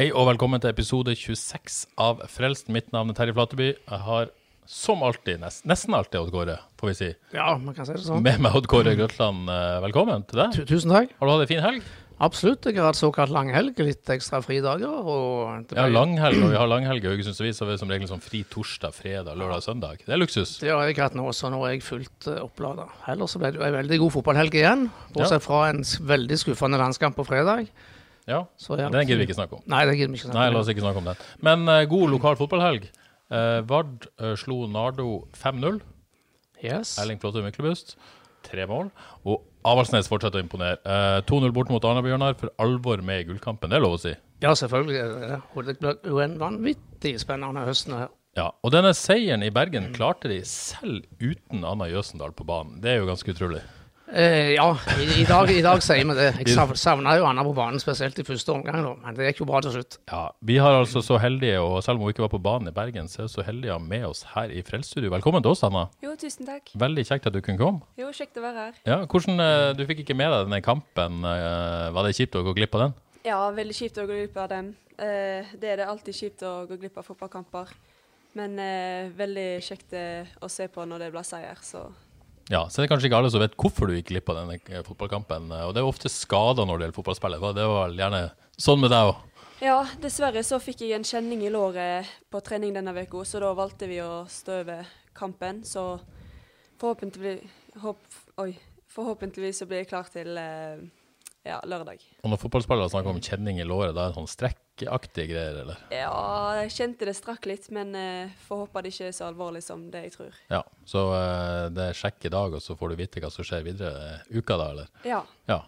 Hei og velkommen til episode 26 av Frelst. Mitt navn er Terje Flateby. Jeg har som alltid, nest, nesten alltid Odd Kåre, får vi si. Ja, man kan si det sånn. Med meg Odd Kåre Grøtland. Eh, Velkommen til deg. Tusen takk. Har du hatt ei en fin helg? Absolutt. Jeg har hatt såkalt langhelg, litt ekstra fridager. Og Ja, langhelg. og vi har langhelg i Haugesunds Avis, så vi som regel sånn fri torsdag, fredag, lørdag søndag. Det er luksus. Det har jeg hatt nå, så nå er jeg fullt uh, opplada. Ellers så ble det jo ei veldig god fotballhelg igjen. Bortsett fra en veldig skuffende landskamp på fredag. Ja, Den gidder vi ikke snakke om. Nei, det gidder vi ikke snakke om. Nei, la oss ikke snakke om den. Men uh, god lokal fotballhelg. Uh, Vard uh, slo Nardo 5-0. Yes. Erling Flåtte Myklebust, tre mål. Og Avaldsnes fortsetter å imponere. Eh, 2-0 bort mot Arna-Bjørnar, for alvor med i gullkampen. Det er lov å si. Ja, selvfølgelig. Det blir jo en vanvittig spennende høsten her. Ja, Og denne seieren i Bergen klarte de selv uten Anna Jøsendal på banen. Det er jo ganske utrolig. Eh, ja, i, i, dag, i dag sier vi det. Jeg sav- savna jo Anna på banen, spesielt i første omgang, da. men det gikk jo bra til slutt. Ja, Vi har altså så heldige, og selv om hun ikke var på banen i Bergen, så er hun så heldige å ha med oss her i Frelsesstudio. Velkommen til oss, Anna. Jo, tusen takk. Veldig kjekt at du kunne komme. Jo, kjekt å være her. Ja, hvordan, eh, Du fikk ikke med deg denne kampen. eh, Var det kjipt å gå glipp av den? Ja, veldig kjipt å gå glipp av dem. Eh, det er det alltid kjipt å gå glipp av fotballkamper. Men eh, veldig kjekt å se på når det blir seier, så Ja, så er det kanskje ikke alle som vet hvorfor du gikk glipp av denne eh, fotballkampen. eh, Og det er ofte skader når det gjelder fotballspillet. Det var gjerne sånn med deg òg. Ja, dessverre så fikk jeg en kjenning i låret på trening denne uka, så da valgte vi å stå over kampen. Så forhåpentligvis håp, Oi. Forhåpentligvis så blir jeg klar til eh, ja, lørdag. Og når fotballspillere snakker om kjenning i låret, da er det sånn strekkaktige greier, eller? Ja, jeg kjente det strakk litt, men uh, får håpe det ikke er så alvorlig som det jeg tror. Ja, så uh, det er sjekk i dag, og så får du vite hva som skjer videre uh, uka da, eller? Ja, Ja.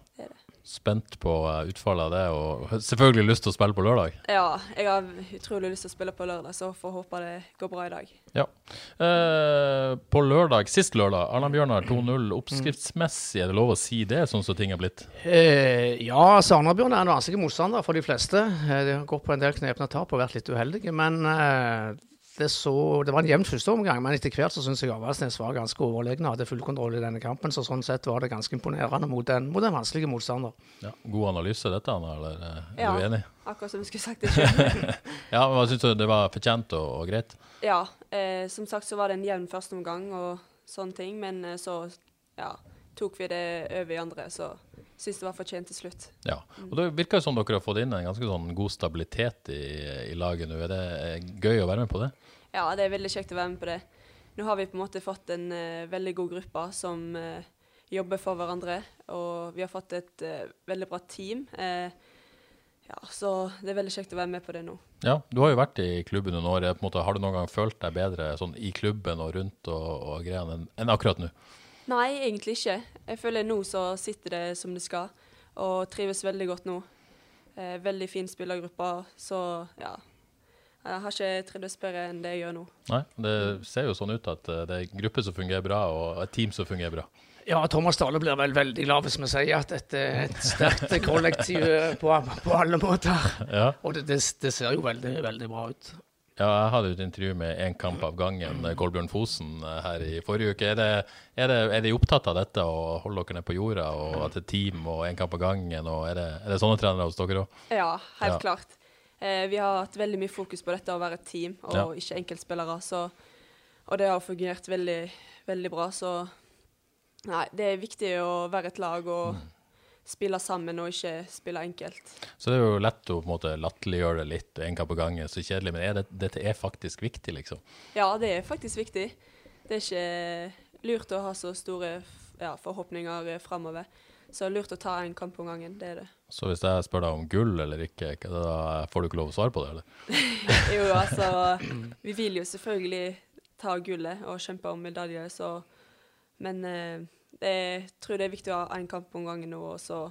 Spent på eh, utfallet av det, og selvfølgelig lyst til å spille på lørdag. Ja, jeg har utrolig lyst til å spille på lørdag, så får håpe det går bra i dag. Ja. Eh, på lørdag, sist lørdag, Arna-Bjørnar 2-0. Oppskriftsmessig, er det lov å si det, sånn som ting er blitt? Eh, ja, Bjørnar er en vanskelig motstander for de fleste. Eh, de har gått på en del knepne tap og vært litt uheldige. Men eh, det, så, det var en jevn første omgang, men etter hvert så syns jeg Avaldsnes var ganske overlegne og hadde full kontroll i denne kampen. Så sånn sett var det ganske imponerende mot en, mot en vanskelig motstander. Ja. God analyse dette, Anna, eller eh, er Ja. du enig? Akkurat som du skulle sagt det sjøl. Ja, men hva syns du det var fortjent og, og greit? ja, eh, som sagt så var det en jevn førsteomgang og sånne ting, men eh, så ja, tok vi det over i andre, så syns det var fortjent til slutt. Ja. Og det virker jo som dere har fått inn en ganske sånn god stabilitet i, i laget nå. Er det eh, gøy å være med på det? Ja, det er veldig kjekt å være med på det. Nå har vi på en måte fått en uh, veldig god gruppe som uh, jobber for hverandre, og vi har fått et uh, veldig bra team. Ja, så det er veldig kjekt å være med på det nå. Ja, du har jo vært i klubben noen år. Måte, har du noen gang følt deg bedre sånn i klubben og rundt og, og greiene enn akkurat nå? Nei, egentlig ikke. Jeg føler nå så sitter det som det skal, og trives veldig godt nå. Eh, veldig fin spillergruppe, så ja. Jeg har ikke trivdes bedre enn det jeg gjør nå. Nei, det ser jo sånn ut at eh, det er en gruppe som fungerer bra, og et team som fungerer bra. Ja, Thomas Dale blir vel veldig glad hvis vi sier at dette er et sterkt kollektiv eh, på, på alle måter. Ja. Og det, det, det ser jo veldig, veldig bra ut. Ja, jeg hadde et intervju med En kamp av gangen, eh, Kolbjørn Fosen, eh, her i forrige uke. Er, det, er, det, er de opptatt av dette, å holde dere ned på jorda, og at det er team og En kamp av gangen? og Er det, er det sånne trenere hos dere òg? Ja, helt Ja. klart. Eh, vi har hatt veldig mye fokus på dette å være et team, og Ja. ikke enkeltspillere. Så, og det har fungert veldig, veldig bra. Så nei, det er viktig å være et lag og Mm. Spille sammen og ikke spille enkelt. Så det er jo lett å på en måte latterliggjøre det litt, en kamp på gangen, så kjedelig. Men er det, dette er faktisk viktig, liksom? Ja, det er faktisk viktig. Det er ikke lurt å ha så store ja, forhåpninger eh, framover. Så det er lurt å ta en kamp om gangen. Det er det. Så hvis jeg spør deg om gull eller ikke, da får du ikke lov å svare på det, eller? jo, altså Vi vil jo selvfølgelig ta gullet og kjempe om medalje, så Men eh, jeg tror det er viktig å ha én kamp om gangen nå, og så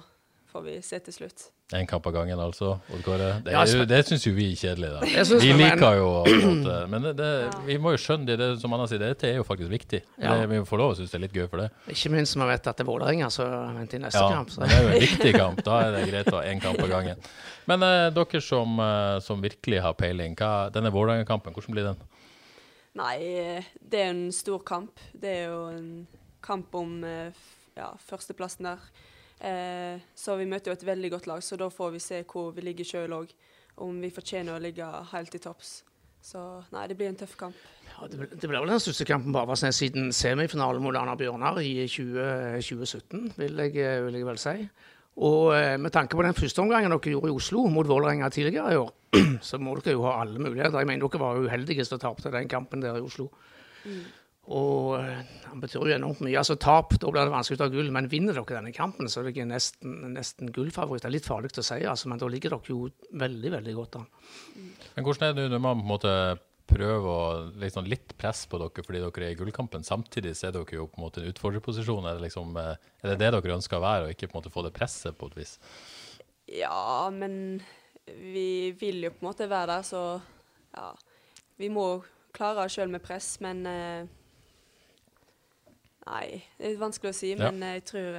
får vi se til slutt. Én kamp av gangen, altså? Det, Det, jo- det syns jo vi er kjedelig, da. Vi liker jo måte, Men det, det, vi må jo skjønne det, det som Anna sier, dette er jo faktisk viktig. Ja. Det, vi får lov å synes det er litt gøy for det. Ikke minst når vi vet at det er Vålerenga som venter i neste Ja, kamp. Så. det er jo en viktig kamp. Da er det greit å ha én kamp av gangen. Men eh, dere som, eh, som virkelig har peiling, hva, denne Vålerenga-kampen, hvordan blir den? Nei, eh, det er en stor kamp. Det er jo en kamp om eh, ja, førsteplassen der. Eh, så vi møter jo et veldig godt lag, så da får vi se hvor vi ligger sjøl òg. Om vi fortjener å ligge helt i topps. Så nei, det blir en tøff kamp. Ja, det, ble, det ble vel den største kampen på Avaldsnes siden semifinalen mot Arna Bjørnar i 20, 2017, vil jeg, vil jeg vel si. Og eh, med tanke på den første omgangen dere gjorde i Oslo mot Vålerenga tidligere i år, så må dere jo ha alle muligheter. Jeg mener dere var uheldige som tapte den kampen der i Oslo. Og han betyr jo enormt mye. Altså tap, da blir det vanskelig å ta gull. Men vinner dere denne kampen, så er dere nesten, nesten gullfavoritt. Det er litt farlig å si, altså, men da ligger dere jo veldig, veldig godt an. Men hvordan er det når man på en måte prøver å sånn litt press på dere fordi dere er i gullkampen? Samtidig så er dere jo på en måte en utfordrerposisjon. Er det, liksom, eh, er det det dere ønsker å være, og ikke på en måte få det presset på et vis? Ja, men vi vil jo på en måte være der, så ja. Vi må klare oss sjøl med press, men eh, Nei, det er vanskelig å si, Ja. men jeg tror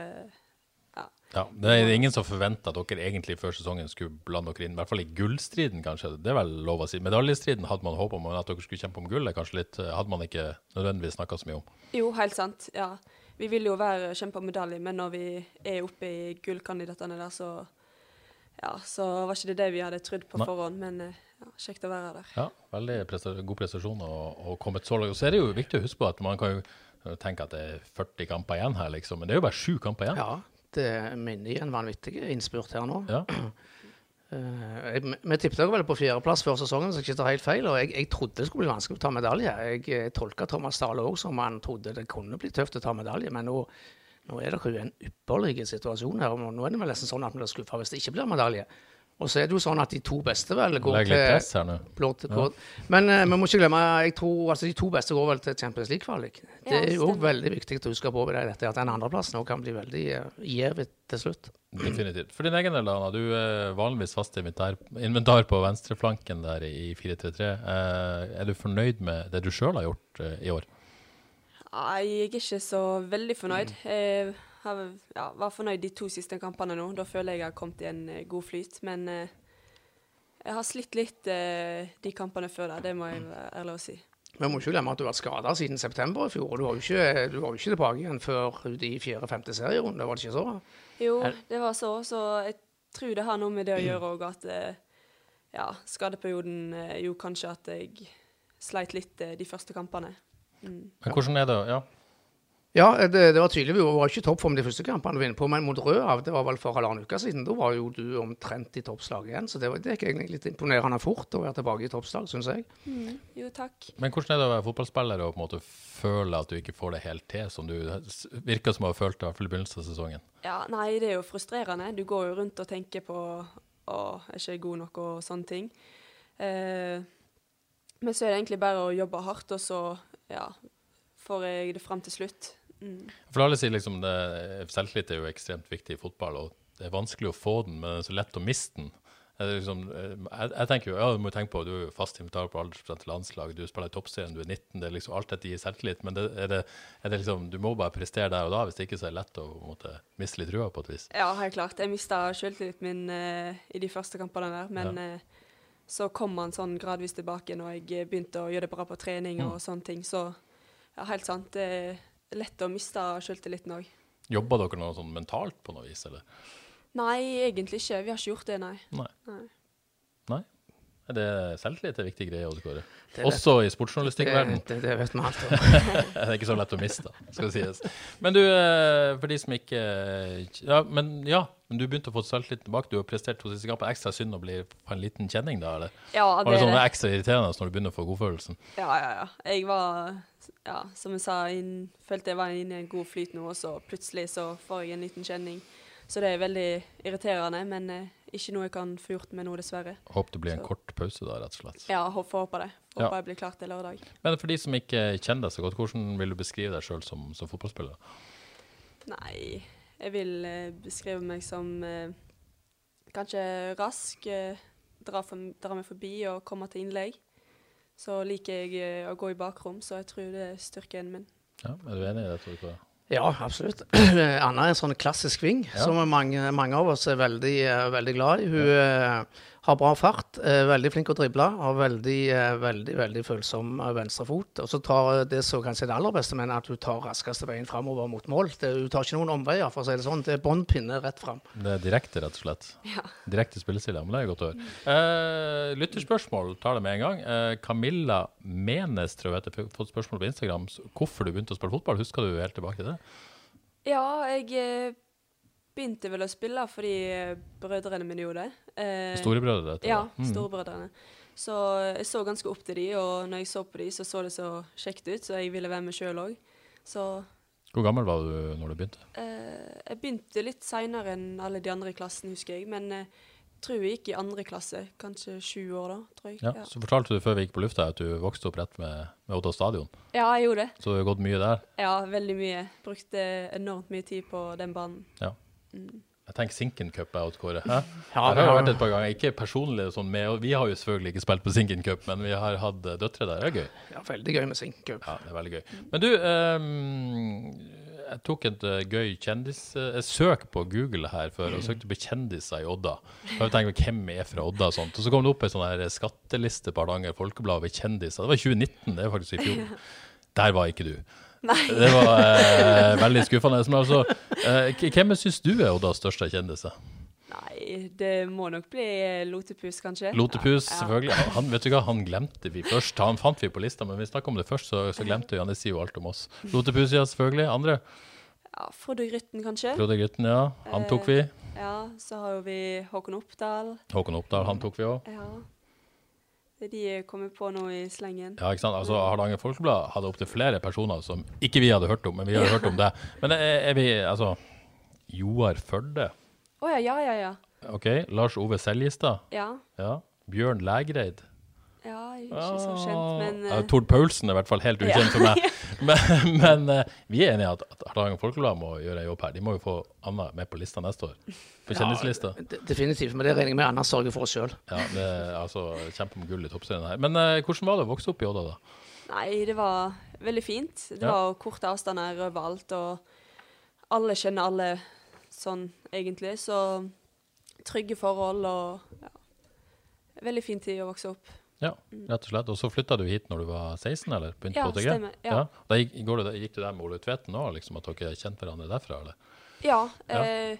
ja. Ja, Det er ingen som forventer at dere egentlig før sesongen skulle blande dere inn, i hvert fall i gullstriden, kanskje. Det er vel lov å si. Medaljestriden hadde man håpa om, men at dere skulle kjempe om gullet, kanskje litt, eh, hadde man ikke nødvendigvis snakka så mye om. Jo, helt sant. Ja. Vi vil jo være kjempe om medalje, men når vi er oppe i gullkandidatene der, så ja, så var ikke det det vi hadde trodd på Nei. forhånd. Men eh, ja, kjekt å være der. Ja, veldig presta god prestasjon og, og kommet så langt. Så er det jo viktig å huske på at man kan jo tenke at det er 40 kamper igjen her, liksom. Men det er jo bare sju kamper igjen. Ja, det minner i en vanvittig innspurt her nå. Ja. Eh, jeg- vi tippet vel på fjerdeplass før sesongen, så jeg ikke tar helt feil. Og jeg, jeg trodde det skulle bli vanskelig å ta medalje. Jeg, eh, tolka Thomas Dahle òg som han trodde det kunne bli tøft å ta medalje. Men nå, nå er det jo en ypperlig situasjon her. og Nå er det vel nesten sånn at vi blir skuffa hvis det ikke blir medalje. Og så er det jo sånn at de to beste vel går Legg litt til press her nå. blå til kort. Men uh, vi må ikke glemme jeg tror, altså, de to beste går vel til Champions League-kvalik. Det Ja, er jo òg veldig viktig å huske på ved dette, at den andreplassen òg kan bli veldig uh, til slutt. Definitivt. For din egen del, Anna, du er vanligvis fast inventar, inventar på venstreflanken der i 4-3-3. Eh, er du fornøyd med det du sjøl har gjort uh, i år? Nei, jeg er ikke så veldig fornøyd. Jeg har, ja, var fornøyd de to siste kampene nå. Da føler jeg jeg har kommet i en eh, god flyt. Men eh, jeg har slitt litt eh, de kampene før der, det må jeg være ærlig å si. Vi må ikke glemme at du har vært skada siden september i fjor. Du var jo ikke, du var jo ikke tilbake igjen før ut i fjerde-femte serierunde, var det ikke så? Jo, det var så, så jeg tror det har noe med det å gjøre òg, at eh, ja, skadeperioden eh, gjorde kanskje at jeg sleit litt de første kampene. Mm. Men hvordan er det Ja, Ja, det, det var tydelig. Vi var ikke i toppform de første kampene vi vinner på, men mot Rødhav, det var vel for halvannen uke siden, da var jo du omtrent i toppslag igjen. Så det, var, det gikk egentlig litt imponerende fort å være tilbake i toppslag, syns jeg. Mm. Jo, takk. Men hvordan er det å være fotballspiller og på en måte føle at du ikke får det helt til, som du virker som å ha følt det i begynnelsen av sesongen? Ja, nei, det er jo frustrerende. Du går jo rundt og tenker på å, er ikke god nok og sånne ting. Eh, men så er det egentlig bare å jobbe hardt, og så ja, får jeg det fram til slutt. Mm. For alle sier liksom det, selvtillit er jo ekstremt viktig i fotball, og det er vanskelig å få den, men det er så lett å miste den. Liksom, eh, jeg, jeg tenker jo, ja, du må tenke på, du er jo fast invitar på aldersbestemt landslag, du spiller i toppserien, du er 19, det er liksom alt dette gir selvtillit, men det, er, det, er det liksom, du må bare prestere der og da, hvis det ikke så er det lett å på måte, miste litt trua på et vis. Ja, helt klart. Jeg mista selvtilliten min uh, i de første kampene der, men eh, så kom han sånn gradvis tilbake når jeg begynte å gjøre det bra på trening og sånne ting. Så ja, helt sant. Er lett å miste selvtilliten òg. Jobber dere noe sånn mentalt på noe vis, eller? Nei, egentlig ikke. Vi har ikke gjort det, nei. Nei. nei. Nei? Er det selvtillit er en viktig greie, Odd Kåre? Også i sportsjournalistikkverdenen. det, det vet vi alt om. Det er ikke så lett å miste, skal det sies. Men du, eh, for de som ikke Ja, men ja, men du begynte å få selvtillit tilbake. Du har prestert to siste kamper. Ekstra synd å bli på en liten kjenning da, eller? Ja, det, Var det det er sånn det. ekstra irriterende når du begynner å få godfølelsen? Ja, ja, ja. Jeg var, ja, som jeg sa, inn, følte jeg var inne i en god flyt nå, og så plutselig så får jeg en liten kjenning. Så det er veldig irriterende, men eh, ikke noe jeg kan få gjort med nå, dessverre. Håper det blir en Så- kort pause da, rett og slett. Ja, får håpe det. Håper Ja. jeg blir klar til lørdag. Men for de som ikke kjenner deg så godt, hvordan vil du beskrive deg sjøl som, som fotballspiller? Nei, jeg vil eh, beskrive meg som eh, kanskje rask, eh, dra, for, dra meg forbi og komme til innlegg. Så liker jeg eh, å gå i bakrom, så jeg tror det er styrken min. Ja, er du enig i det? tror du? Ja, absolutt. Anna er en sånn klassisk ving Ja. som mange, mange av oss er veldig, veldig glad i. Hun eh, har bra fart, er veldig flink å drible, har veldig, eh, veldig veldig følsom eh, venstrefot. Og så tar det som kanskje er det aller beste, men at hun tar raskeste veien framover mot mål. Det, hun tar ikke noen omveier, for å si det sånn. Det er bånn pinne rett fram. Det er direkte, rett og slett. Ja. Direkte spillestil, men det er godt å høre. Eh, lytterspørsmål tar det med en gang. Eh, Camilla Menes tror jeg har fått spørsmål på Instagram. Hvorfor du begynte å spille fotball? Husker du helt tilbake til det? Ja, jeg eh, begynte vel å spille fordi eh, brødrene mine gjorde det. Eh, Storebrødre? dette, Ja. Mm. storebrødrene. Så jeg så ganske opp til de, og når jeg så på de, så så det så kjekt ut, så jeg ville være med sjøl òg. Så Hvor gammel var du når du begynte? eh, jeg begynte litt seinere enn alle de andre i klassen, husker jeg. Men jeg tror jeg gikk i andre klasse, kanskje sju år da, tror jeg. Ja, Ja, Så fortalte du før vi gikk på lufta at du vokste opp rett med, med Odda stadion. ja jeg gjorde det. Så du har gått mye der. Ja, veldig mye. Brukte enormt mye tid på den banen. Jeg tenker Sinken Cup er Kåre. Hæ? Ja, det har vært et par ganger. Ikke personlig sånn med, vi har jo selvfølgelig ikke spilt på Sinken Cup, men vi har hatt eh, døtre der. Det er gøy. Ja, veldig gøy med sinkcup. Ja, det er veldig gøy. Men du, um, jeg tok et eh, gøy kjendis... eh, Jeg søk på Google her før, og søkte på kjendiser i Odda. Jeg tenkte, hvem er fra Odda og sånt. Og så kom det opp en sånn her skatteliste på Hardanger Folkeblad over kjendiser. Det var 2019, det er faktisk i fjor. Der var ikke du. Det var eh, veldig skuffende. Men altså, eh, hvem syns du er Oddas største kjendis? Nei, det må nok bli eh, Lotepus, kanskje. Lotepus, Ja. selvfølgelig. Han, vet du hva, han glemte vi først. Han fant vi på lista, men vi snakka om det først, så, så glemte vi han. Det sier jo alt om oss. Lotepus, ja, selvfølgelig. Andre? Ja, Frode Grytten, kanskje. Frode Grytten, ja. Han tok vi. Ja, så har jo vi Håkon Oppdal. Håkon Oppdal, han tok vi òg. Ja. Det de kommer på nå i slengen. Ja, ikke sant? Altså, Hardanger Folkeblad hadde opptil flere personer som ikke vi hadde hørt om, men vi hadde hørt om det. Men er, er vi Altså, Joar Førde. Å ja, ja, ja, ja. OK. Lars Ove Seljestad. Ja, Ja. Bjørn Lægreid. Ja ikke så kjent, men eh, Tord Paulsen er i hvert fall helt ukjent for meg. Men, men uh, vi er enige i at, at Hardanger Folkeblad må gjøre en jobb her. De må jo få Anna med på lista neste år. På kjendislista. Ja, Definitivt, men det regner jeg med Anna sørger for sjøl. Ja, det er altså kjempe om gull i toppserien her. Men uh, hvordan var det å vokse opp i Odda, da? Nei, det var veldig fint. Det Ja. var korte avstander overalt, og alle kjenner alle sånn, egentlig. Så trygge forhold og ja. Veldig fin tid å vokse opp. Ja, rett og slett. Og så flytta du hit når du var 16, eller? Begynte Ja, på stemmer, ja. Da gikk, du, gikk du der med Ole Tveten òg, liksom, at dere kjente hverandre derfra, eller? Ja, Ja. Eh,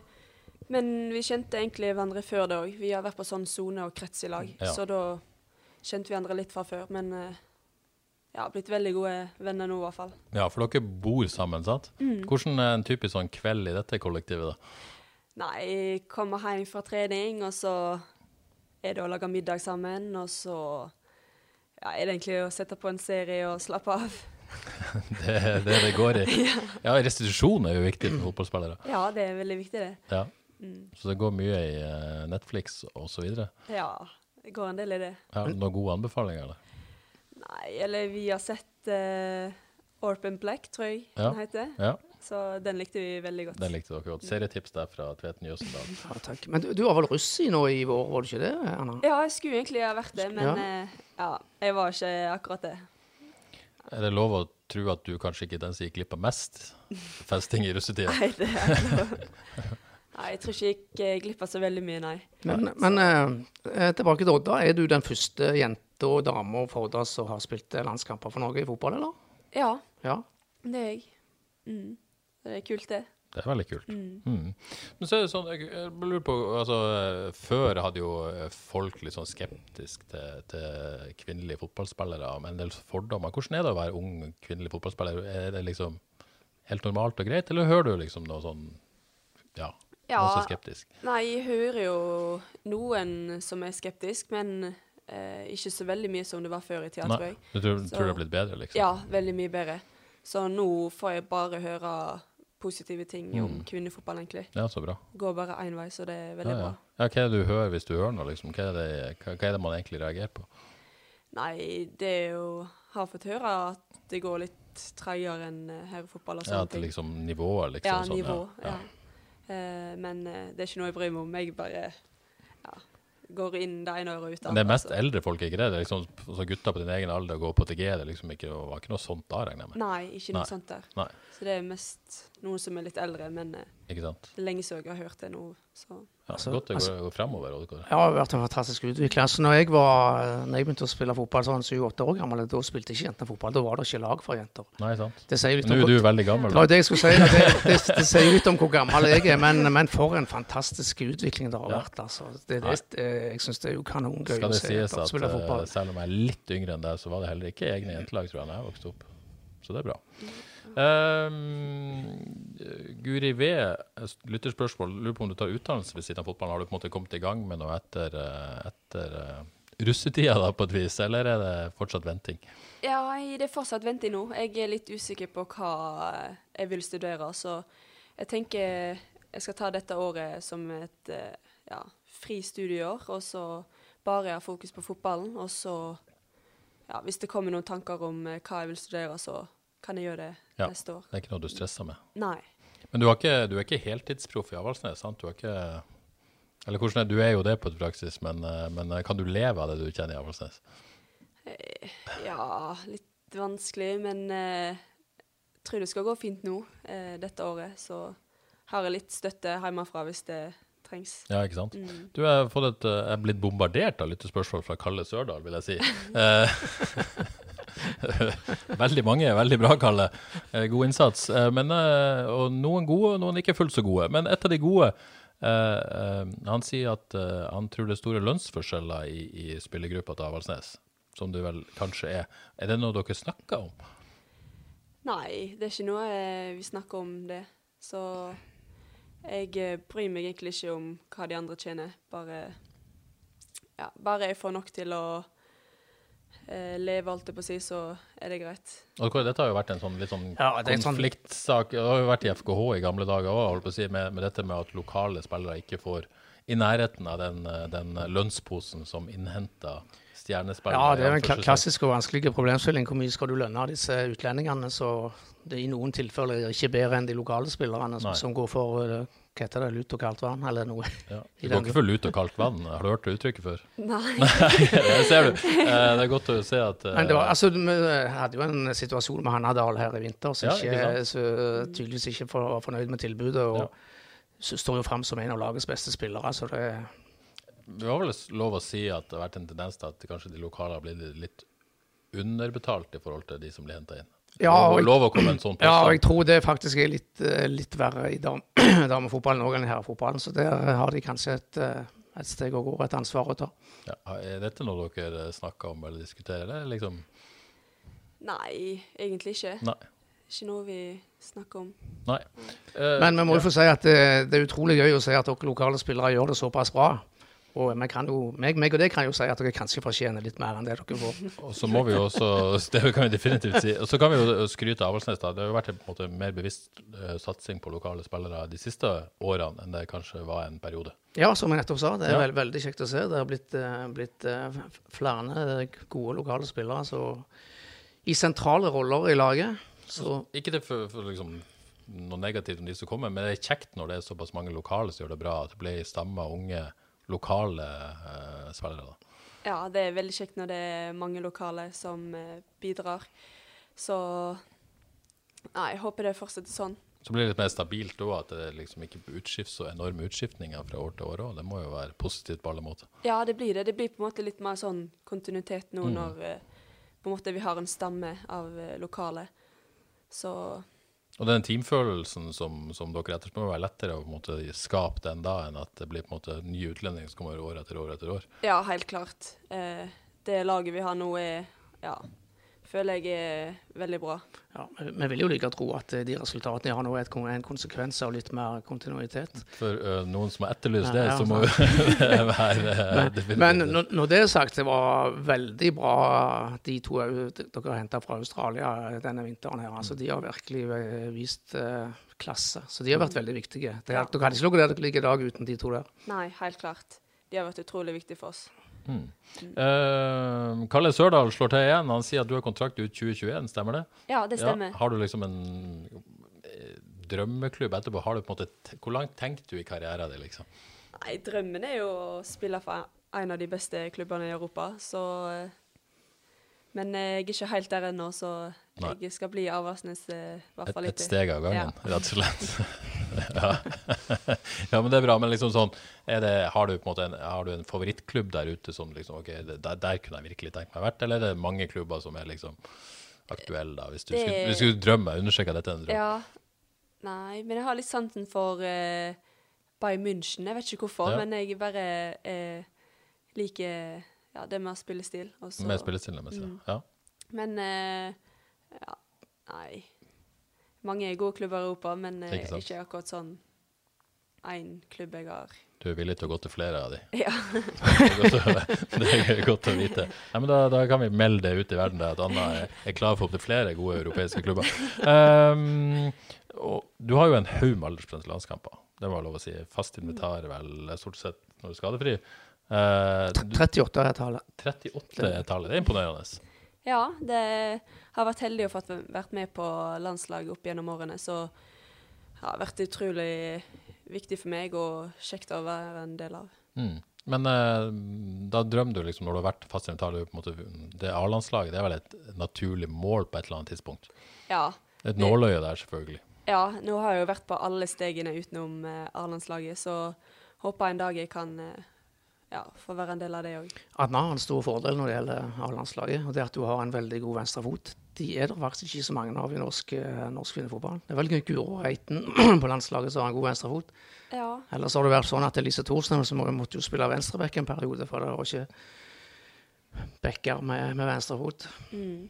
men vi kjente egentlig hverandre før det òg. Vi har vært på sånn sone og krets i lag, Ja. så da kjente vi hverandre litt fra før. Men eh, ja, blitt veldig gode venner nå, i hvert fall. Ja, for dere bor sammen, sant? Mm. Hvordan er en typisk sånn kveld i dette kollektivet, da? Nei, kommer hjem fra trening, og så er det å lage middag sammen, og så ja, er det egentlig å sette på en serie og slappe av. Det er det det går i. Ja, restitusjon er jo viktig for fotballspillere. Ja, det er veldig viktig, det. Ja. Mm. Så det går mye i eh, Netflix videre. Ja, det går en del i det. Ja, noen gode anbefalinger, eller? Nei, eller vi har sett uh, Orphan Black, tror jeg Ja. den heter. Ja, Så den likte vi veldig godt. den likte dere godt. Serietips der fra Tveten Jøsendal. Ja, takk. Men du, du var vel russ i nå i vår, var du ikke det, Anna? Ja, jeg skulle egentlig ha vært det, men Ja. eh, ja, jeg var ikke akkurat det. Er det lov å tro at du kanskje ikke er den som gikk glipp av mest festing i russetida? Nei, det er ikke lov. Nei, jeg tror ikke jeg gikk eh, glipp av så veldig mye, nei. Men, men eh, tilbake til Odda. Er du den første jenta og dama fra Odda som har spilt landskamper for Norge i fotball, eller? Ja, Ja. det er jeg. Mm. Det er kult, det. Det er veldig kult. Mm. Mm. Men så er det sånn, jeg, jeg lurer på altså, Før hadde jo folk litt sånn skeptisk til, til kvinnelige fotballspillere med en del fordommer. Hvordan er det å være ung kvinnelig fotballspiller? Er det liksom helt normalt og greit, eller hører du liksom noe sånn Ja, Ja, noe så skeptisk? nei, jeg hører jo noen som er skeptisk, men eh, ikke så veldig mye som det var før i tida, tror jeg. du tror, Så- tror det har blitt bedre, liksom? Ja, veldig mye bedre. Så nå får jeg bare høre positive ting om kvinnefotball, egentlig. Ja, så bra. Går bare én vei, så det er veldig Ja, ja. bra. ja, hva er det du hører hvis du hører noe, liksom? Hva er det, hva, hva er det man egentlig reagerer på? Nei, det er jo Har fått høre at det går litt tregere enn eh, herrefotball og Ja, sånne at det ting. liksom nivået, liksom? Ja, sånn, nivå. Ja. Ja. Uh, men uh, det er ikke noe jeg bryr meg om. Jeg bare ja, går inn det ene øret ut Men det er mest altså. eldre folk, ikke det? det er liksom, så gutter på din egen alder går på TG, det liksom ikke, var ikke noe sånt da, regner jeg med? Nei, ikke noe Nei. sånt der. Nei. Så det er mest noen som er litt eldre, men det er lenge siden jeg har hørt det nå. Så Ja, Altså, godt det altså- går, fremover. fremover. Ja, Det har vært en fantastisk utvikling. Altså, når, jeg var, når jeg begynte å spille fotball sånn 7-8 år gammel, da spilte ikke jentene fotball. Da var det ikke lag for jenter. Nei, sant? Nå er du veldig gammel. Var det jeg skulle si. det, Det, det, det sier litt om hvor gammel jeg er, men, men for en fantastisk utvikling det har Ja. vært. Altså. Det, det, jeg syns det er jo kanongøy å se at spille eh, fotball. selv om jeg er litt yngre enn deg, så var det heller ikke egne jentelag, tror jeg, da jeg vokste opp. Så det er bra. Um, Guri V, lytterspørsmål. Lurer på om du tar utdannelse ved siden av fotballen. Har du på en måte kommet i gang med noe etter, eh, etter eh, russetida, da, på et vis, eller er det fortsatt venting? ja, det er fortsatt venting nå. Jeg er litt usikker på hva jeg vil studere, så jeg tenker jeg skal ta dette året som et eh, ja, fri studieår, og så bare ha fokus på fotballen. Og så, ja, hvis det kommer noen tanker om eh, hva jeg vil studere, så kan jeg gjøre det Ja. neste år. Det er ikke noe du stresser med? Nei. Men du, ikke, du er ikke heltidsproff i Avaldsnes, sant? Du er ikke Eller hvordan er Du er jo det på et praksis, men, eh, men eh, kan du leve av det du kjenner i Avaldsnes? Ja, litt vanskelig, men eh, jeg tror det skal gå fint nå eh, dette året. Så har jeg litt støtte hjemmefra hvis det trengs. Ja, ikke sant? Mm. Du et, eh, er blitt bombardert av lyttespørsmål fra Kalle Sørdal, vil jeg si. Veldig mange, er veldig bra, Kalle. Eh, God innsats. Eh, Men, eh, og noen gode, og noen ikke fullt så gode. Men et av de gode Han sier at han tror det er store lønnsforskjeller i, i spillergruppa til Avaldsnes. Som det vel kanskje er. Er det noe dere snakker om? Nei, det er ikke noe vi snakker om det. Så jeg bryr meg egentlig ikke om hva de andre tjener. Bare, ja, bare jeg får nok til å eh, leve, alt det på si, så er det greit. Og dette har jo vært en sånn litt sånn Ja, det en sånn- konfliktsak. Det har jo vært i FKH i gamle dager òg, si, med, med dette med at lokale spillere ikke får i nærheten av den, eh, den lønnsposen som innhenter stjernespillere. Ja, det er en klassisk og vanskelig problemstilling. Hvor mye skal du lønne av disse utlendingene? Så det er i noen tilfeller ikke bedre enn de lokale spillerne som, som går for eh, hva heter det, lut og kaldt vann, eller noe. Ja. Du går ikke for lut og kaldt vann. Har du hørt det uttrykket før? Nei. det ser du. Eh, Det er godt å se at eh, Men det var, altså, vi hadde jo en situasjon med Hannadal her i vinter, som Ja, tydeligvis ikke for, var fornøyd med tilbudet. og Ja. står jo fram som en av lagets beste spillere. så det Det var vel lov å si at det har vært en tendens til at kanskje de lokale har blitt litt underbetalt i forhold til de som blir henta inn. Ja, og jeg- lov å komme en sånn Ja, og jeg tror det faktisk er litt, eh, litt verre i dam damefotballen òg enn i herrefotballen. Så der har de kanskje et, eh, et steg å gå, et ansvar å ta. Ja, er dette noe dere snakker om eller diskuterer? Det, liksom Nei, egentlig ikke. Nei. Ikke noe vi snakker om. Nei. Uh, Men vi må ja. jo få si at det, det er utrolig gøy å se at dere lokale spillere gjør det såpass bra. Og vi kan jo, meg, meg og det kan jo si at dere kanskje fortjener litt mer enn det dere får. Og så må vi jo også Det kan vi definitivt si. Og så kan vi jo skryte av Avaldsnes. da. Det har jo vært en måte, mer bevisst eh, satsing på lokale spillere de siste årene enn det kanskje var en periode. Ja, som jeg nettopp sa, det er Ja. veld, veldig kjekt å se. Det har blitt, eh, blitt eh, flere gode lokale spillere så, i sentrale roller i laget. Så Ikke det for, for liksom noe negativt om de som kommer, men det er kjekt når det er såpass mange lokale som gjør det bra, at det blir stemmer unge lokale eh, spillere. da. Ja, det er veldig kjekt når det er mange lokale som eh, bidrar. Så Nei, jeg håper det fortsetter sånn. Så blir det litt mer stabilt òg, at det liksom ikke utskift, så enorme utskiftninger fra år til år òg. Det må jo være positivt på alle måter. Ja, det blir det. Det blir på en måte litt mer sånn kontinuitet nå Mm. når eh, på en måte vi har en stamme av eh, lokale. Så Og den teamfølelsen som, som dere etterspør, må være lettere å måte, skape den da, enn at det blir på en måte nye utlendinger som kommer år etter år etter år. ja, helt klart. Eh, det laget vi har nå er ja, føler jeg er veldig bra. Ja, vi vi vil jo like å tro at eh, de resultatene jeg har nå, er en konsekvens av litt mer kontinuitet. For øh, noen som har etterlyst det, ja, så må jo det være øh, definitivt. Men når, når det er sagt, det var veldig bra de to dere har henta fra Australia denne vinteren. her. Altså, de har virkelig eh, vist eh, klasse. Så de har vært veldig viktige. Det, Ja. Dere hadde ikke ligget der dere ligger i dag uten de to der. Nei, helt klart. De har vært utrolig viktige for oss. Eh, Kalle Sørdal slår til igjen. Han sier at du har kontrakt ut 2021, stemmer det? Ja, det stemmer. Ja. Har du liksom en eh, drømmeklubb etterpå? Har du på en måte, hvor langt tenkte du i karrieren din, liksom? Nei, drømmen er jo å spille for en av de beste klubbene i Europa, så eh, Men eh, jeg er ikke helt der ennå, så Nei. jeg skal bli Avaldsnes i hvert Et, litt. et steg av gangen, Ja. rett og slett. ja. ja, men det er bra. Men liksom sånn, det, har du på en har du en favorittklubb der ute som liksom, ok, det, der, der kunne jeg virkelig tenkt meg vært, eller er det mange klubber som er liksom aktuelle da, hvis du, Det- skulle, hvis du skulle drømme? Understreke at dette er en drøm. Ja. Nei, men jeg har litt sansen for uh, Bayern München. Jeg vet ikke hvorfor, Ja. men jeg bare uh, liker ja, det med å spille stil. Også. Med spillestilen deres, Mm. ja. Men uh, ja, nei. Mange gode klubber i Europa, men eh, Ikke ikke akkurat sånn én klubb jeg har Du er villig til å gå til flere av de. Ja. Det er godt å, å vite. Nei, men da, da kan vi melde det ut i verden at Anna er, er klar for opptil flere gode europeiske klubber. Um, og du har jo en haug med aldersbestemte landskamper. Det må jeg lov å si. Fast invitar vel stort sett når du er skadefri. Uh, du, 38 er tallet. 38 er tallet. Det er imponerende. Ja, det har vært heldig å få vært med på landslaget opp gjennom årene, så det har vært utrolig viktig for meg og kjekt å være en del av. Mm. Men eh, da drømmer du liksom, når du har vært fast invitar, er på en måte, det A-landslaget det er vel et naturlig mål på et eller annet tidspunkt? Ja. Et nåløye der, selvfølgelig. Ja, nå har jeg jo vært på alle stegene utenom eh, A-landslaget, så håper jeg en dag jeg kan eh, ja, få være en del av det òg. Adnan har en stor fordel når det gjelder A-landslaget, og det er at du har en veldig god venstrefot. De er det faktisk ikke så mange av i norsk, eh, norsk kvinnefotball. Det er vel Guro Reiten på landslaget som har en god venstrefot. Ja. Ellers har det vært sånn at Elise Thorsen så måtte jo spille venstreback en periode, for det var ikke backer med, med venstrefot. Mm.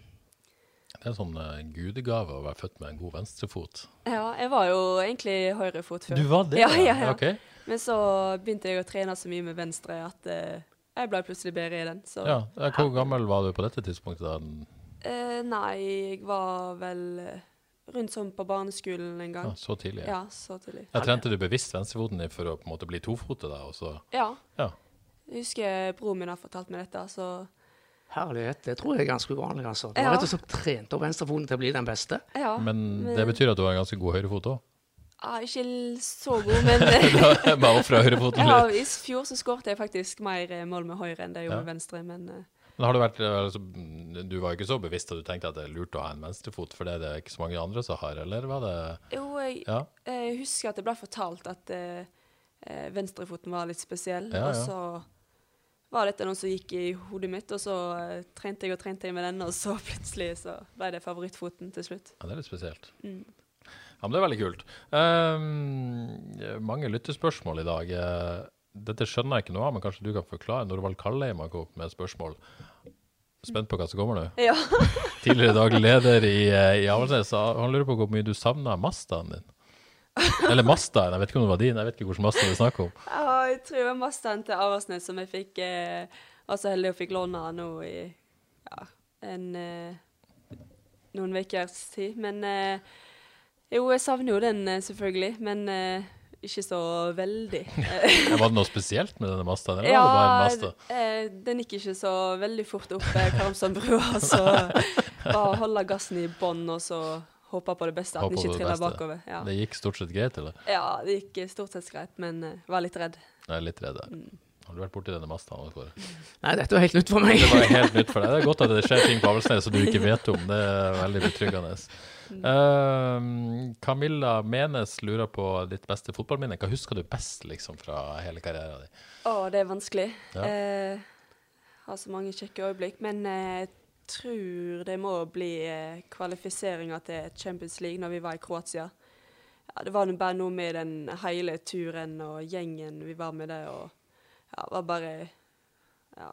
Det er en sånn gudegave å være født med en god venstrefot. ja, jeg var jo egentlig høyrefot før. Du var det? Ja, ja, ja. Ok. Men så begynte jeg å trene så mye med venstre at eh, jeg ble plutselig bedre i den. Så Ja. Hvor gammel var du på dette tidspunktet? da? eh, Nei, jeg var vel eh, rundt sånn på barneskolen en gang. Ja, så tidlig? Ja, så tidlig. Jeg trente du bevisst venstrefoten din for å på en måte bli tofotet, da? Og så Ja. Ja. Jeg husker broren min har fortalt meg dette, så Herlighet, det tror jeg er ganske uvanlig. altså. Du Ja. har rett og slett trent opp venstrefoten til å bli den beste. ja. Men det betyr at du har en ganske god høyrefot òg? Ah, ikke så god, men Bare fra høyrefoten ja. I fjor så skåret jeg faktisk mer eh, mål med høyre enn det jeg gjorde Ja. med venstre, men eh, Men har du vært eh, altså, Du var jo ikke så bevisst at du tenkte at det er lurt å ha en venstrefot, for det er det ikke så mange andre som har, eller var det Jo, jeg, Ja. jeg husker at det ble fortalt at eh, venstrefoten var litt spesiell. Ja, Og så var dette noe som gikk i hodet mitt, og så eh, trente jeg og trente jeg med den, og så plutselig så ble det favorittfoten til slutt. Ja, det er litt spesielt. Mm. Ja, men det er veldig kult. Ehm, mange lyttespørsmål i dag. Eh, Dette skjønner jeg ikke noe av, men kanskje du kan forklare. Norvald Kallheim har kommet med et spørsmål. Spent på hva som kommer nå. Ja. Tidligere daglig leder i, i Avaldsnes. Han lurer på hvor mye du savna Mastaen din. Eller Mastaen, jeg vet ikke om det var din. Jeg vet ikke hvilken Masta det er snakk om. Ja, jeg tror det var Mastaen til Avaldsnes som jeg fikk eh, var så heldig å fikk låne nå i ja, en eh, noen ukers tid. Men eh, jo, jeg savner jo den eh, selvfølgelig, men uh, ikke så veldig. Var det noe spesielt med denne masta? eller var det bare en Mazda? eh, den gikk ikke så veldig fort opp Karmsandbrua, så bare holde gassen i bånn og så håpe på det beste, at den ikke triller bakover. Ja. Det gikk stort sett greit, eller? ja, det gikk stort sett greit, men uh, var litt redd. Jeg er litt redd. der. Mm. Har du vært borti denne masta? Nei, dette var helt nytt for meg. Det var helt nytt for deg. Det er godt at det skjer ting på Avaldsnes som du ikke vet om. Det er veldig betryggende. Uh, Camilla Menes lurer på ditt beste fotballminne. Hva husker du best liksom, fra hele karrieren din? Å, det er vanskelig. Ja. Eh, har så mange kjekke øyeblikk. Men eh, jeg tror det må bli eh, kvalifiseringa til Champions League når vi var i Kroatia. Ja, det var bare noe med den hele turen og gjengen vi var med der, og ja, var bare Ja.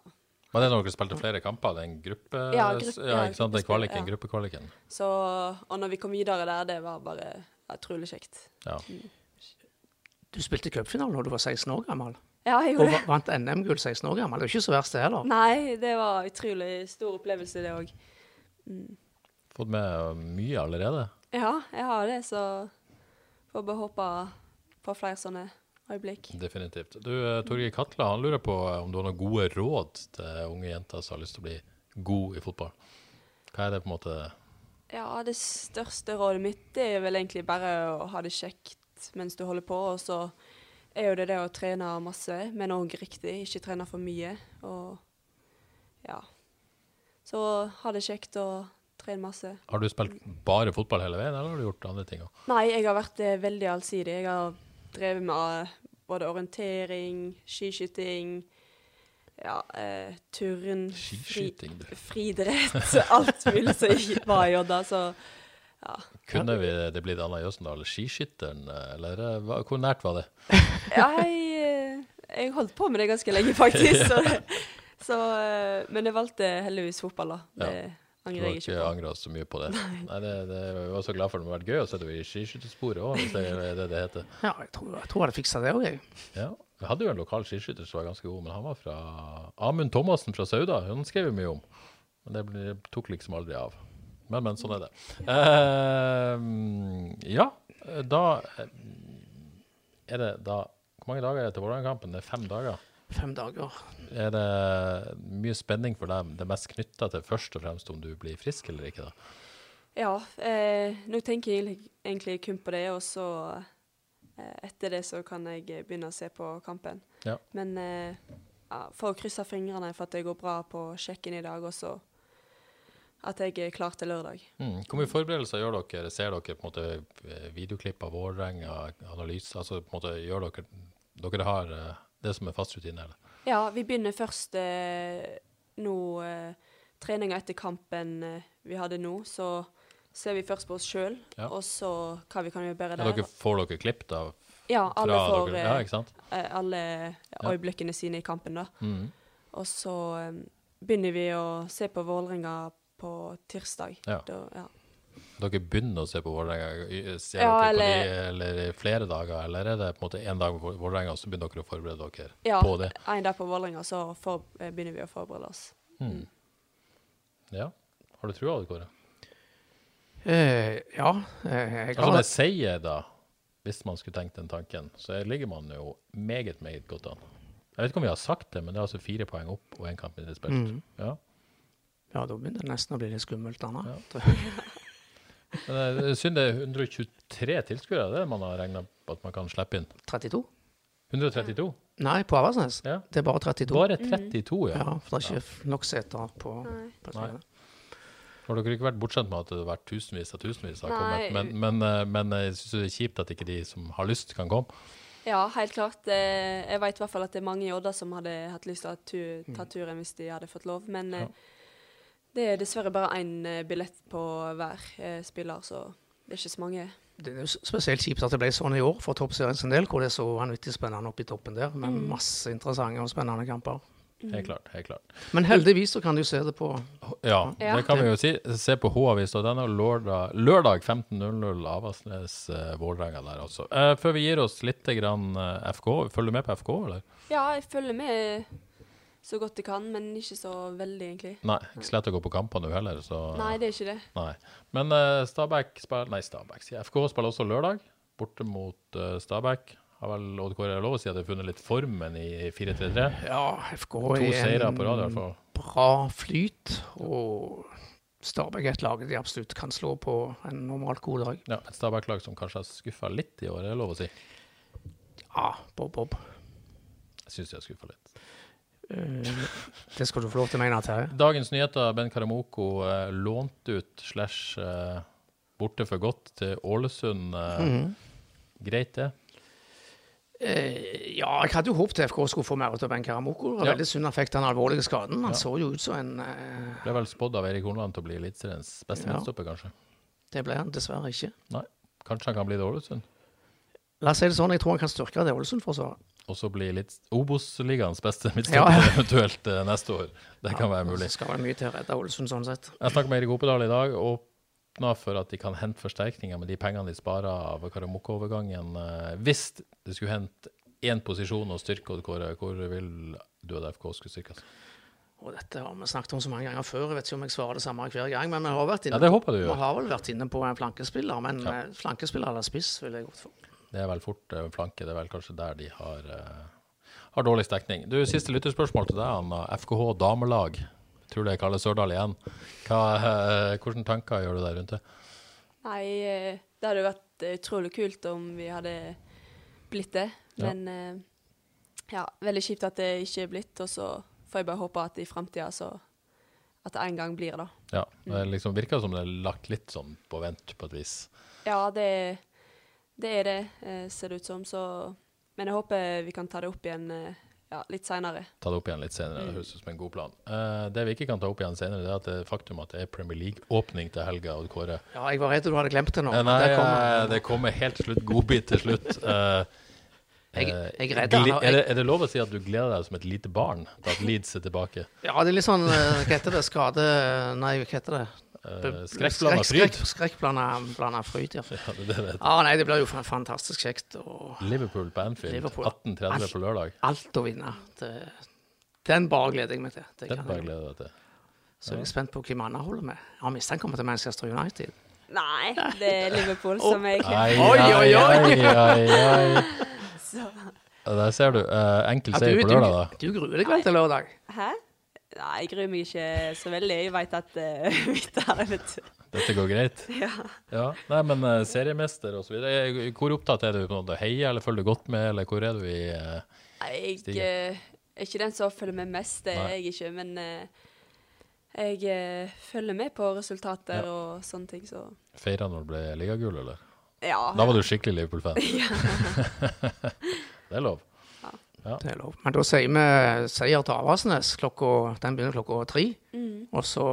Men det er når dere spilte flere kamper, den gruppe... Ja, gruppe- ja, ikke sant? Den kvaliken, ja. gruppekvaliken. Så, og når vi kom videre der, det var bare utrolig kjekt. Ja. Du spilte cupfinale da du var 16 år gammel, Ja, jeg gjorde det. Og vant NM-gull 16 år gammel. Det er jo ikke så verst, det heller. Nei, det var utrolig stor opplevelse, det òg. Fått med mye allerede. Ja, jeg har det, så får bare håpe på flere sånne øyeblikk. Definitivt. Du, eh, Torgeir Katla, han lurer på eh, om du har noen gode råd til unge jenter som har lyst til å bli god i fotball. Hva er det på en måte Ja, det største rådet mitt er vel egentlig bare å ha det kjekt mens du holder på. Og så er jo det det å trene masse, men òg riktig. Ikke trene for mye. Og ja. Så ha det kjekt og trene masse. Har du spilt bare fotball hele veien, eller har du gjort andre ting òg? Nei, jeg har vært eh, veldig allsidig. Jeg har drevet med eh, både orientering, skiskyting, ja, eh, turn, fri, friidrett, alt mulig som var i Odda. Så Kunne vi det blitt Anna Jøsendal, skiskytteren, eh, eller eh, hva- hvor nært var det? ja, jeg, jeg holdt på med det ganske lenge, faktisk. Så, så, men jeg valgte heldigvis fotball, da. Det Ja. Angrer jeg ikke ikke Jeg angra så mye på det? Nei, det, det jeg var så glad for det. Det hadde vært gøy å sette i skiskyttersporet òg, hvis det er det det heter. Ja, jeg tror jeg, tror jeg hadde fiksa det òg, jeg. Ja. Vi hadde jo en lokal skiskytter som var ganske god, men han var fra Amund Thomassen fra Sauda. Han skrev vi mye om, men det ble, tok liksom aldri av. Men, men, sånn er det. Uh, ja, da eh, er det da Hvor mange dager er det til Vålerenga-kampen? Det er fem dager. Fem dager. Er det mye spenning for dem? Det mest knytta til først og fremst om du blir frisk eller ikke? da? Ja, eh, nå tenker jeg egentlig- kun på det, og så eh, etter det så kan jeg begynne å se på kampen. Ja. Men eh, ja, får krysse fingrene for at det går bra på sjekken i dag, og så at jeg er klar til lørdag. Mm. Hvor mye forberedelser gjør dere? Ser dere på en måte eh, videoklipp av Vålerenga, analyser? Altså på en måte gjør dere Dere har eh, det som er fast rutine, eller? Ja, vi begynner først eh, nå eh, treninga etter kampen eh, vi hadde nå, så ser vi først på oss sjøl, Ja. og så hva vi kan gjøre bedre Ja, der. dere får dere klipp da? Ja, alle får dere? eh, Ja, sant? eh, alle øyeblikkene sine i kampen, da. Mm. Og så eh, begynner vi å se på Vålerenga på tirsdag. Ja. Da, ja. Dere begynner å se på Vålerenga? Ser Ja, dere på de eller flere dager, eller er det på en måte én dag på Vålerenga, og så begynner dere å forberede dere ja, på det? Ja, en dag på Vålerenga, så for, eh, begynner vi å forberede oss. Mm. Ja. Har du trua, Kåre? Eh, ja, Jeg, jeg Altså med seier, da, hvis man skulle tenkt den tanken, så ligger man jo meget, meget godt an. Jeg vet ikke om vi har sagt det, men det er altså fire poeng opp og én kamp mindre spilt. Mm. Ja. Ja, da begynner det nesten å bli litt skummelt, Anna. Men det er synd det er 123 tilskuere, det er det man har regna på at man kan slippe inn. 32? 132? Nei, på Avaldsnes. Ja. Det er bare 32. Bare 32, ja. Ja, for det er ikke nok seter på, på Nei. Har dere ikke vært bortskjemt med at det har vært tusenvis av tusenvis har kommet? Nei. Men, men, eh, men jeg syns det er kjipt at ikke de som har lyst, kan komme. Ja, helt klart. Eh, jeg vet i hvert fall at det er mange i Odda som hadde hatt lyst til å ta turen hvis de hadde fått lov. Men eh, det er dessverre bare én eh, billett på hver eh, spiller, så det er ikke så mange. Det er jo spesielt kjipt at det ble sånn i år for toppserien sin del, hvor det er så vanvittig spennende oppe i toppen der, med Mm. masse interessante og spennende kamper. Helt klart. helt klart. Men heldigvis så kan du se det på Ja, Ja. det kan vi jo si. Se på H-avisa. Lørdag, lørdag 15.00 Avaldsnes eh, der, altså. Eh, før vi gir oss litt grann, FK, følger du med på FK, eller? Ja, jeg følger med så godt de kan, men ikke så veldig, egentlig. Nei, ikke så lett å gå på kamper nå heller, så Nei, det er ikke det. Nei. Men uh, Stabæk spiller Nei, Stabæk, sier. FK spiller også lørdag, borte mot uh, Stabæk. Har vel Odd Kåre lov å si at de har funnet litt formen i 4-3-3? Ja, FK er en på rad, i hvert fall. bra flyt, og Stabæk er et lag de absolutt kan slå på en normalt god dag. Ja, et Stabæk-lag som kanskje har skuffa litt i år, er det lov å si? Ja, Bob Bob. Jeg syns de har skuffa litt. Eh, det skal du få lov til å mene, Terje. Dagens nyheter, Ben Karamoko uh, lånt ut slash eh, borte for godt til Ålesund. Mm -hmm. Greit, det? Eh, ja, jeg hadde jo håpet FK skulle få mer ut av Ben Karamoko. Ja. veldig synd han fikk den alvorlige skaden. Han Ja. så jo ut som en uh... Ble vel spådd av Erik Horneland til å bli Eliteseriens beste Ja. midtstopper, kanskje? Det ble han dessverre ikke. Nei. Kanskje han kan bli det Ålesund? La oss si det sånn, jeg tror han kan styrke det Ålesund-forsvaret. Og så bli litt Obos-ligaens beste midtstopper Ja. eventuelt eh, neste år. Det kan være mulig. Det skal være mye til å redde Ålesund sånn sett. Jeg snakket med Eirik Opedal i dag og åpna for at de kan hente forsterkninger med de pengene de sparer av Karamukka-overgangen, Eh, Hvis det skulle hente én posisjon og styrke Odd Kåre, hvor vil du at FK skulle styrkes? Og dette har vi snakket om så mange ganger før, jeg vet ikke om jeg svarer det samme hver gang. Men vi har vært inne, Ja, det håper du vi har vel vært inne på en flankespiller, men Ja. eh, flankespiller eller spiss vil jeg gått for. Det er vel fort uh, flanke. Det er vel kanskje der de har, uh, har dårligst dekning. Du, Siste lytterspørsmål til deg, Anna. FKH damelag. Tror det er Kalle Sørdal igjen. Hva, uh, hvilke tanker gjør du der rundt det? Nei, eh, det hadde vært eh, utrolig kult om vi hadde blitt det. Ja. Men eh, ja, veldig kjipt at det ikke er blitt. Og så får jeg bare håpe at i framtida så At det en gang blir det. Ja, Det liksom virker som det er lagt litt sånn på vent, på et vis. Ja, det, det er det, eh, ser det ut som. Så Men jeg håper vi kan ta det opp igjen eh, ja, litt seinere. Ta det opp igjen litt senere. Mm. Det høres ut som en god plan. Uh, det vi ikke kan ta opp igjen senere, det er at det faktum at det er Premier League-åpning til helga. Odd Kåre. Ja, jeg var redd du hadde glemt det nå. Nei, det kommer. det kommer helt til slutt. Godbit til slutt. Uh, Jeg- eh, jeg er redd han gli- har- er, det, er det lov å si at du gleder deg som et lite barn til at Leeds er tilbake? Ja, det er litt sånn Hva heter det? Skade Nei, hva heter det? Uh, Skrekkblanda Skrekk- fryd. Skrekkblanda blanda fryd, ja. Ja, det, det. Ja, nei, det blir jo fantastisk kjekt. Og Liverpool på Anfield, Liverpool. 18.30 på lørdag. alt å vinne. Det, den bare gleder jeg meg til. Det Den kan bare gleder jeg deg til. Så jeg er spent på hvem andre holder med. Jeg har at det til Manchester United. Nei, det er Liverpool som er klart. Oi, oi, oi. Der ser du. Uh, enkel seier du, på lørdag, da. du, du gruer deg vel til lørdag? Hæ? Nei, jeg gruer meg ikke så veldig. Jeg veit at uh, vi tar det, vet du. Dette går greit? Ja. Ja. Nei, men uh, seriemester og så videre. Hvor opptatt er du på noe? Heier, eller følger du godt med, eller hvor er du i uh, Jeg stigen? eh, er ikke den som følger med mest, det er jeg ikke. Men jeg følger med på resultater Ja. og sånne ting, så feira når du ble ligagull, eller? ja. Da var du skikkelig Liverpool-fan. det er lov. Det er lov. Men da sier vi seier til Avaldsnes. Den begynner klokka tre. Mm. Og så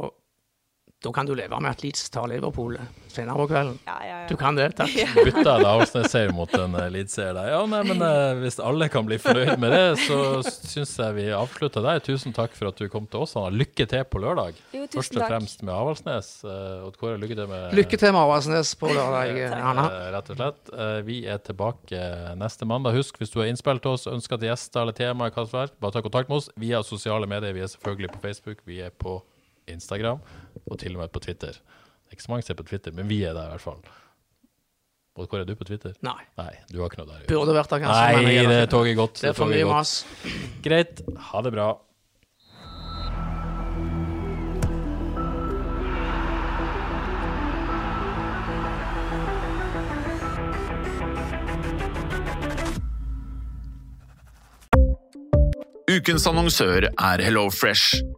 Da kan du leve med at Leeds tar Liverpool senere på kvelden. Ja, ja, ja. Du kan det, takk. Bytta en Arsenal-seier mot en uh, Leeds-seier der. Ja, nei, men eh, hvis alle kan bli fornøyd med det, så syns jeg vi avslutter der. Tusen takk for at du kom til oss. Anna. Lykke til på lørdag. Jo, Først og takk. fremst med Avaldsnes. Uh, Odd Kåre, lykke til med Lykke til med Avaldsnes på lørdag, Anna. Eh, Rett og slett. Eh, Vi er tilbake neste mandag. Husk, hvis du har innspill til oss, ønsker til gjester eller tema, hva som helst, bare ta kontakt med oss via sosiale medier. Vi er selvfølgelig på Facebook, vi er på Instagram, og til og med på Twitter. Det er ikke så mange som er på Twitter, men vi er der i hvert fall. Og hvor er du på Twitter? Nei. Nei, du har ikke noe der. Burde vært der, kanskje. Nei, det toget er godt. Det er for mye mas. Greit. Ha det bra. Ukens annonsør er HelloFresh.